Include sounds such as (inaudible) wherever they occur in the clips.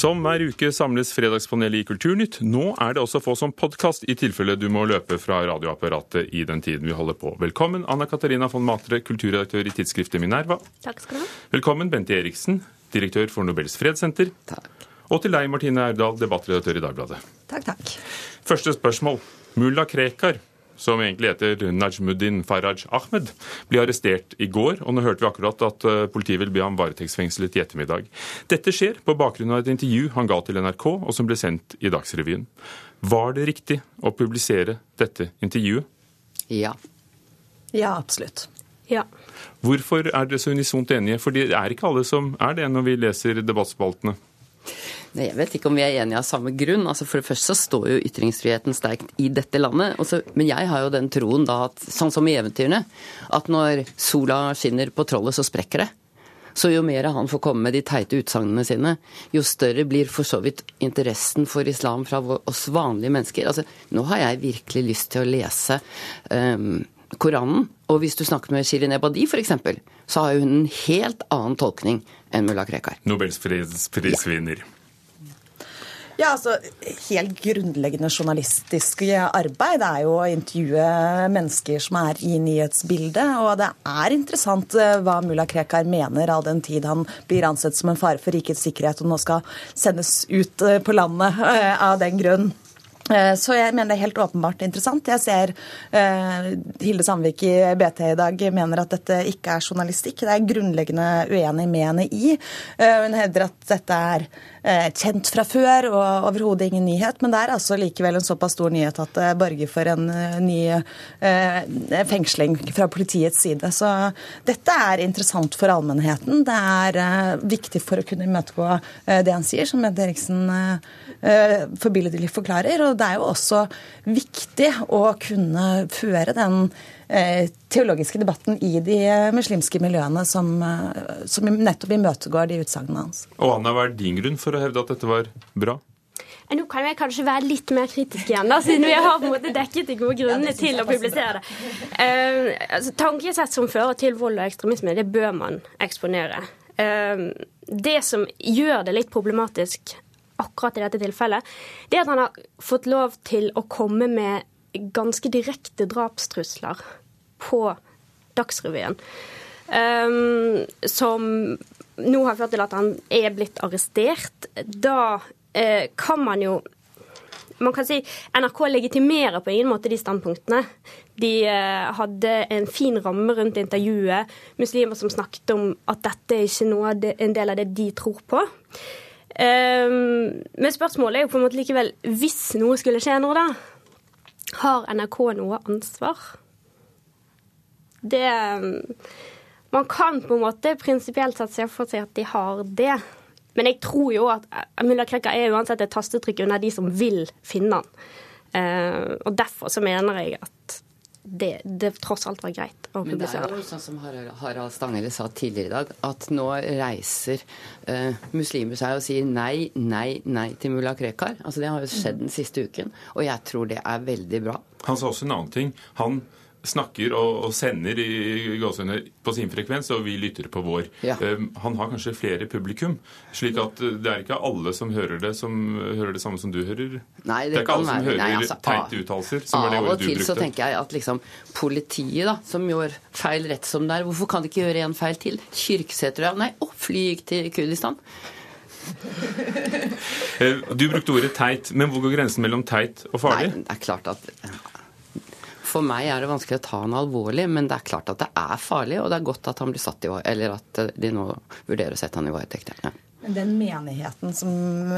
Som hver uke samles Fredagspanelet i Kulturnytt. Nå er det også å få som podkast, i tilfelle du må løpe fra radioapparatet i den tiden vi holder på. Velkommen Anna Katarina von Matre, kulturredaktør i tidsskriftet Minerva. Takk skal du ha. Velkommen Bente Eriksen, direktør for Nobels fredssenter. Takk. Og til deg, Martine Aurdal, debattredaktør i Dagbladet. Takk, takk. Første spørsmål. Mulla Krekar som egentlig heter Najmuddin Faraj Ahmed, ble arrestert i går. Og nå hørte vi akkurat at eh, politiet vil be ham varetektsfengslet i ettermiddag. Dette skjer på bakgrunn av et intervju han ga til NRK, og som ble sendt i Dagsrevyen. Var det riktig å publisere dette intervjuet? Ja. Ja, absolutt. Ja. Hvorfor er dere så unisont enige? For det er ikke alle som er det når vi leser debattspaltene. Jeg vet ikke om vi er enige av samme grunn. Altså For det første så står jo ytringsfriheten sterkt i dette landet. Også, men jeg har jo den troen da at, sånn som i eventyrene, at når sola skinner på trollet, så sprekker det. Så jo mer han får komme med de teite utsagnene sine, jo større blir for så vidt interessen for islam fra oss vanlige mennesker. Altså, nå har jeg virkelig lyst til å lese um, Koranen. Og hvis du snakker med Shirin Ebadi f.eks., så har hun en helt annen tolkning enn mulla Krekar. Nobels fredsprisvinner. Ja. Ja, altså Helt grunnleggende journalistisk arbeid er jo å intervjue mennesker som er i nyhetsbildet. Og det er interessant eh, hva mulla Krekar mener all den tid han blir ansett som en fare for rikets sikkerhet og nå skal sendes ut eh, på landet eh, av den grunn. Eh, så jeg mener det er helt åpenbart interessant. Jeg ser uh, Hilde Sandvik i BT i dag mener at dette ikke er journalistikk. Det er grunnleggende uenig med henne i. Uh, hun hevder at dette er kjent fra før og overhodet ingen nyhet. Men det er altså likevel en såpass stor nyhet at det borger for en ny fengsling fra politiets side. Så dette er interessant for allmennheten. Det er viktig for å kunne imøtegå det han sier, som Bente Eriksen forbilledlig forklarer. og det er jo også viktig å kunne føre den eh, teologiske debatten i de muslimske miljøene som, eh, som nettopp imøtegår de utsagnene hans. Og Anna, hva er din grunn for å hevde at dette var bra? Eh, nå kan jeg kanskje være litt mer kritisk igjen, da, siden vi har på en måte dekket de gode grunnene ja, til å publisere det. Uh, altså, tankesett som fører til vold og ekstremisme, det bør man eksponere. Uh, det som gjør det litt problematisk akkurat i dette tilfellet, det er at han har fått lov til å komme med ganske direkte drapstrusler på Dagsrevyen. Um, som nå har ført til at han er blitt arrestert. Da uh, kan man jo man kan si NRK legitimerer på ingen måte de standpunktene. De uh, hadde en fin ramme rundt intervjuet. Muslimer som snakket om at dette er ikke noe en del av det de tror på. Ehm, men spørsmålet er jo på en måte likevel Hvis noe skulle skje nå, da, har NRK noe ansvar? Det Man kan på en måte prinsipielt sett se for seg at de har det. Men jeg tror jo at mulla Krekka er uansett et tastetrykk under de som vil finne han. Uh, og derfor så mener jeg at det, det, tross alt var greit å publisere. Men det er jo sånn som Harald Stanghelle sa tidligere i dag, at nå reiser uh, muslimer seg og sier nei, nei, nei til mulla Krekar. Altså Det har jo skjedd den siste uken, og jeg tror det er veldig bra. Han sa også en annen ting. Han snakker og, og sender i på sin frekvens, og vi lytter på vår. Ja. Um, han har kanskje flere publikum, slik at uh, det er ikke alle som hører det, som hører det samme som du hører. Nei, det, det er ikke alle som hører Nei, altså, teite uttalelser. Av og til så tenker jeg at liksom politiet, da, som gjør feil rett som det er, hvorfor kan de ikke gjøre en feil til? Kyrksæter, ja. Nei, å, fly gikk til Kurdistan. Eh, du brukte ordet teit, men hvor går grensen mellom teit og farlig? Nei, det er klart at for meg er det vanskelig å ta han alvorlig, men det er klart at det er farlig, og det er godt at han blir satt i at de nå vurderer å sette han i varetekt. Ja. Den menigheten som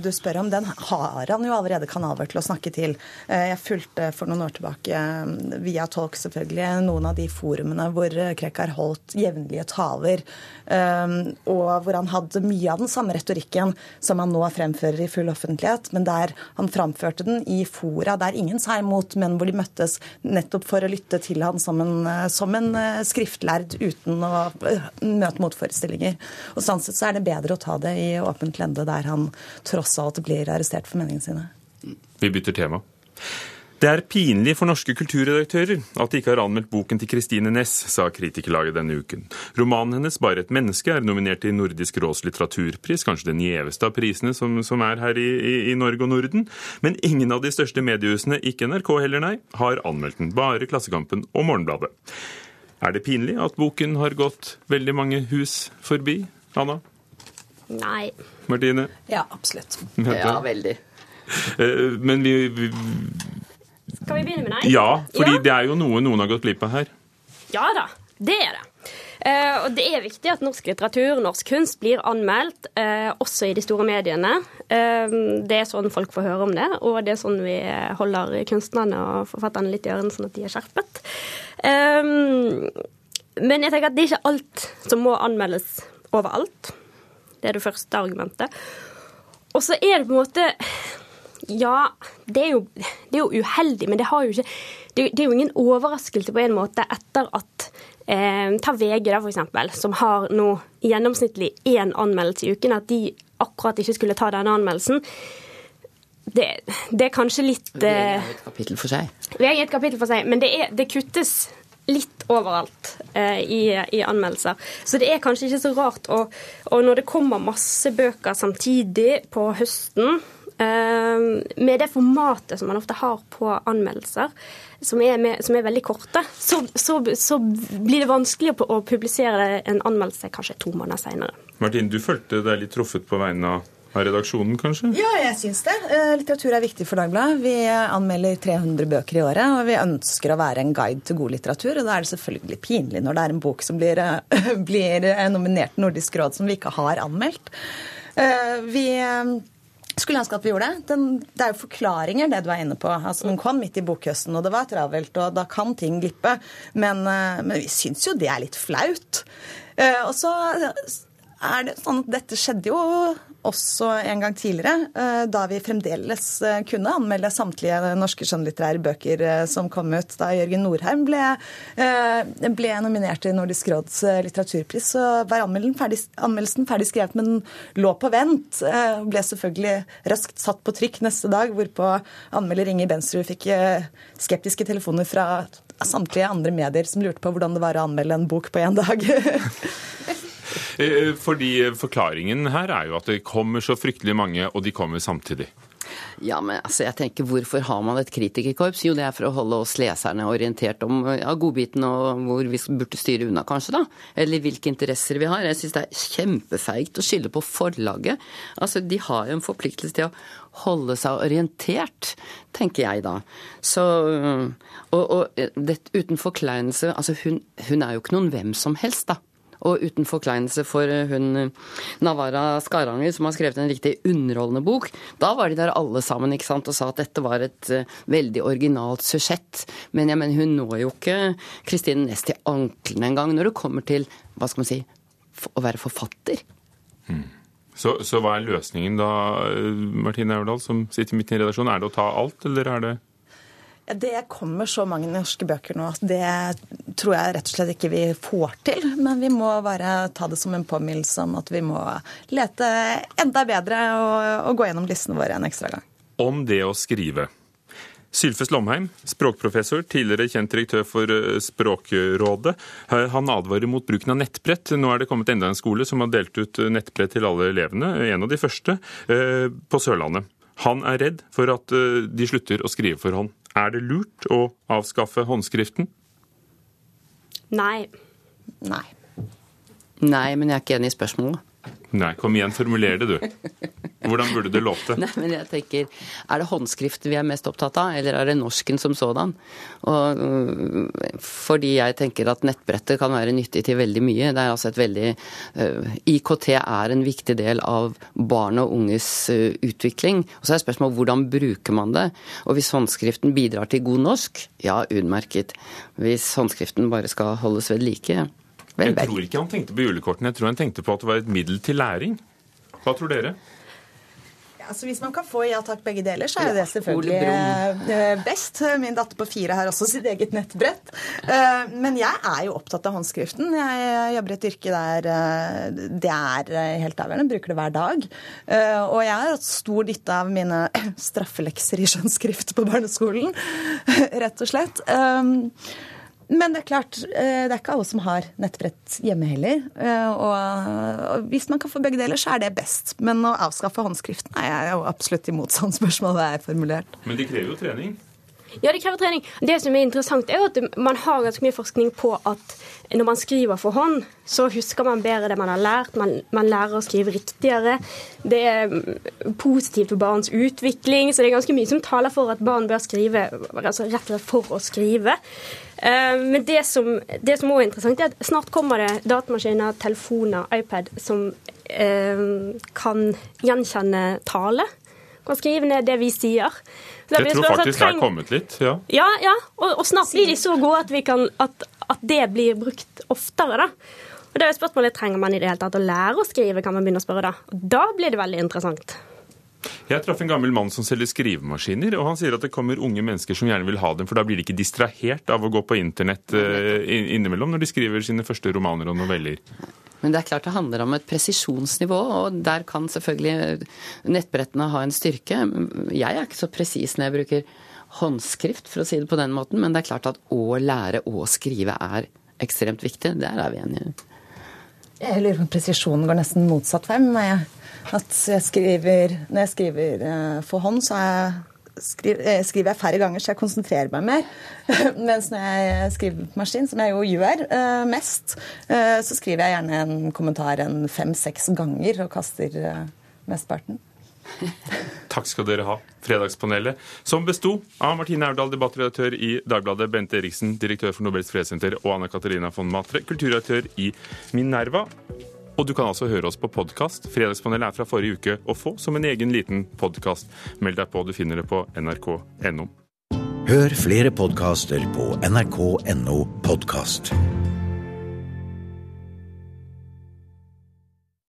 du spør om, den har han jo allerede kanaler til å snakke til. Eh, jeg fulgte for noen år tilbake, eh, via tolk selvfølgelig, noen av de forumene hvor Krekar holdt jevnlige taler, eh, og hvor han hadde mye av den samme retorikken som han nå fremfører i full offentlighet, men der han framførte den i fora der ingen sa imot, men hvor de møttes nettopp for å lytte til han som en, som en skriftlærd uten å møte motforestillinger. Og Sånn sett så er det bedre å ta det i åpent lende, der han tross alt blir arrestert for meningene sine. Vi bytter tema. Det er pinlig for norske kulturredaktører at de ikke har anmeldt boken til Kristine Næss, sa Kritikerlaget denne uken. Romanen hennes 'Bare et menneske' er nominert til Nordisk råds litteraturpris, kanskje den gjeveste av prisene som, som er her i, i, i, Norge og Norden. Men ingen av de største mediehusene, ikke NRK heller, nei, har anmeldt den. Bare Klassekampen og Morgenbladet. Er det pinlig at boken har gått veldig mange hus forbi, Anna? Nei. Martine? Ja, absolutt. Ja, veldig. Eh, men vi, vi skal vi begynne med nei? Ja, fordi ja. det er jo noe noen har gått glipp av her. Ja da, det er det. Uh, og det er viktig at norsk litteratur, norsk kunst, blir anmeldt, uh, også i de store mediene. Uh, det er sånn folk får høre om det, og det er sånn vi holder kunstnerne og forfatterne litt i ørene, sånn at de er skjerpet. men jeg tenker at det er ikke alt som må anmeldes overalt. Det er det første argumentet. Og så er det på en måte ja, det er, jo, det er jo, uheldig, men det, jo ikke, det, er jo ingen overraskelse på en måte etter at eh, Ta VG, da, eksempel, som har nå gjennomsnittlig én anmeldelse i uken, at de akkurat ikke skulle ta denne anmeldelsen. Det, det er kanskje litt VG er et kapittel for seg. VG er et kapittel for seg, men det, er, det kuttes litt overalt eh, i, i, anmeldelser. Så det er kanskje ikke så rart. Og, og når det kommer masse bøker samtidig på høsten, eh, med det formatet som man ofte har på anmeldelser, som er, med, som er veldig korte, så, så, så, blir det vanskelig å, publisere en anmeldelse kanskje to måneder seinere. Martin, du følte deg litt truffet på vegne av av redaksjonen, kanskje? Ja, jeg syns det. Eh, litteratur er viktig for Dagbladet. Vi anmelder 300 bøker i året, og vi ønsker å være en guide til god litteratur. Og da er det selvfølgelig pinlig når det er en bok som blir, (laughs) blir nominert til Nordisk råd som vi ikke har anmeldt. Eh, vi skulle ønske at vi gjorde det. Den, det er jo forklaringer, det du er inne på. Altså, Den kom midt i bokhøsten, og det var travelt, og da kan ting glippe. Men, eh, men vi syns jo det er litt flaut. Eh, og så er det sånn at dette skjedde jo også en gang tidligere, eh, da vi fremdeles eh, kunne anmelde samtlige norske skjønnlitterære bøker eh, som kom ut. Da Jørgen Norheim ble, ble nominert til Nordisk råds litteraturpris, så var anmeldelsen ferdig skrevet, men lå på vent. Ble selvfølgelig raskt satt på trykk neste dag, hvorpå anmelder Inger Bensrud fikk skeptiske telefoner fra samtlige andre medier som lurte på hvordan det var å anmelde en bok på én dag. (laughs) Eh, fordi Forklaringen her er jo at det kommer så fryktelig mange, og de kommer samtidig. Ja, men altså, jeg tenker Hvorfor har man et kritikerkorps? Jo, det er for å holde oss leserne orientert om ja, godbitene og hvor vi burde styre unna, kanskje. da. Eller hvilke interesser vi har. Jeg syns det er kjempefeigt å skylde på forlaget. Altså, De har jo en forpliktelse til å holde seg orientert, tenker jeg da. Så, og, og det, uten forkleinelse Altså, hun, hun er jo ikke noen hvem som helst, da. Og uten forkleinelse for eh, hun eh, Navara Skaranger, som har skrevet en riktig underholdende bok. Da var de der alle sammen ikke sant, og sa at dette var et uh, veldig originalt sujett. Men jeg mener, hun når jo ikke Kristine Næss til anklene engang når det kommer til hva skal man si, å være forfatter. Hmm. Så, så, hva er løsningen da, Martine Aurdal, som sitter midt i redaksjonen? Er det å ta alt, eller er det Det kommer så mange norske bøker nå at det tror jeg rett og slett ikke vi får til. Men vi må bare ta det som en påminnelse om at vi må lete enda bedre og, og gå gjennom listene våre en ekstra gang. Om det å skrive. Sylfes Lomheim, språkprofessor, tidligere kjent direktør for eh, Språkrådet. Han advarer mot bruken av nettbrett. Nå er det kommet enda en skole som har delt ut nettbrett til alle elevene, en av de første, eh, på Sørlandet. Han er redd for at eh, de slutter å skrive for hånd. Er det lurt å avskaffe håndskriften? Nei. Nei. Nei, men jeg er ikke enig i spørsmålet. Nei, kom igjen, formuler det, du. (laughs) Hvordan burde det låte? (laughs) Nei, men jeg tenker, Er det håndskrift vi er mest opptatt av, eller er det norsken som sådan? Og, øh, fordi jeg tenker at nettbrettet kan være nyttig til veldig mye. Det er altså et veldig uh, IKT er en viktig del av barn og unges uh, utvikling. Og så er spørsmålet hvordan bruker man det? Og hvis håndskriften bidrar til god norsk, ja, utmerket. Hvis håndskriften bare skal holdes ved like, Vel, jeg tror ikke han tenkte på julekortene, jeg tror han tenkte på at det var et middel til læring. Hva tror dere? Altså, hvis man kan få ja takk begge deler, så er jo det selvfølgelig eh, best. Min datter på fire har også sitt eget nettbrett. Eh, men jeg er jo opptatt av håndskriften. Jeg jobber i et yrke der eh, det er helt avgjørende. Bruker det hver dag. Og jeg har hatt stor nytte av mine (clears throat) straffelekser i skjønnskrift på barneskolen, (laughs) rett og slett. Men det er klart, eh, det er ikke alle som har nettbrett hjemme heller. Eh, og hvis man kan få begge deler, så er det best. Men å avskaffe håndskriften er jeg jo absolutt imot sånn spørsmålet er formulert. Men de krever jo trening? Ja, det krever trening. Det som er interessant, er jo at man har ganske mye forskning på at når man skriver for hånd, så husker man bedre det man har lært. Man, man lærer å skrive riktigere. Det er mm, positivt for barns utvikling, så det er ganske mye som taler for at barn bør skrive altså rett og slett for å skrive. Eh, men det som, det som også er interessant, er at snart kommer det datamaskiner, telefoner, iPad som eh, kan gjenkjenne tale. Kan skrive ned det vi sier. Jeg tror faktisk det er kommet litt. Ja, ja. ja. Og, og, snart blir de så gode at, kan, at, at det blir brukt oftere. da. Og det er jo spørsmålet, Trenger man i det hele tatt å lære å skrive, kan man begynne å spørre da. Og da blir det veldig interessant. Jeg traff en gammel mann som selger skrivemaskiner, og han sier at det kommer unge mennesker som gjerne vil ha dem, for da blir de ikke distrahert av å gå på internett uh, innimellom når de skriver sine første romaner og noveller. Men det er klart det handler om et presisjonsnivå, og der kan selvfølgelig nettbrettene ha en styrke. Jeg er ikke så presis når jeg bruker håndskrift, for å si det på den måten, men det er klart at å lære å skrive er ekstremt viktig. Der er vi enige. Jeg lurer på om presisjonen går nesten motsatt vei meg. Når jeg skriver eh, for hånd, så er jeg Eh, skriver jeg færre ganger, så jeg konsentrerer meg mer. (laughs) Mens når jeg skriver på maskin, som jeg jo gjør eh, mest, eh, så skriver jeg gjerne en kommentar en fem-seks ganger og kaster mesteparten. (laughs) Takk skal dere ha, Fredagspanelet, som besto av Martine Aurdal, debattredaktør i Dagbladet, Bente Eriksen, direktør for Nobels fredssenter, og Anna Katarina von Matre, kulturredaktør i Minerva. Og du kan altså høre oss på podkast. Fredagspanelet er fra forrige uke å få som en egen liten podkast. Meld deg på, du finner det på nrk.no. Hør flere podkaster på nrk.no podkast.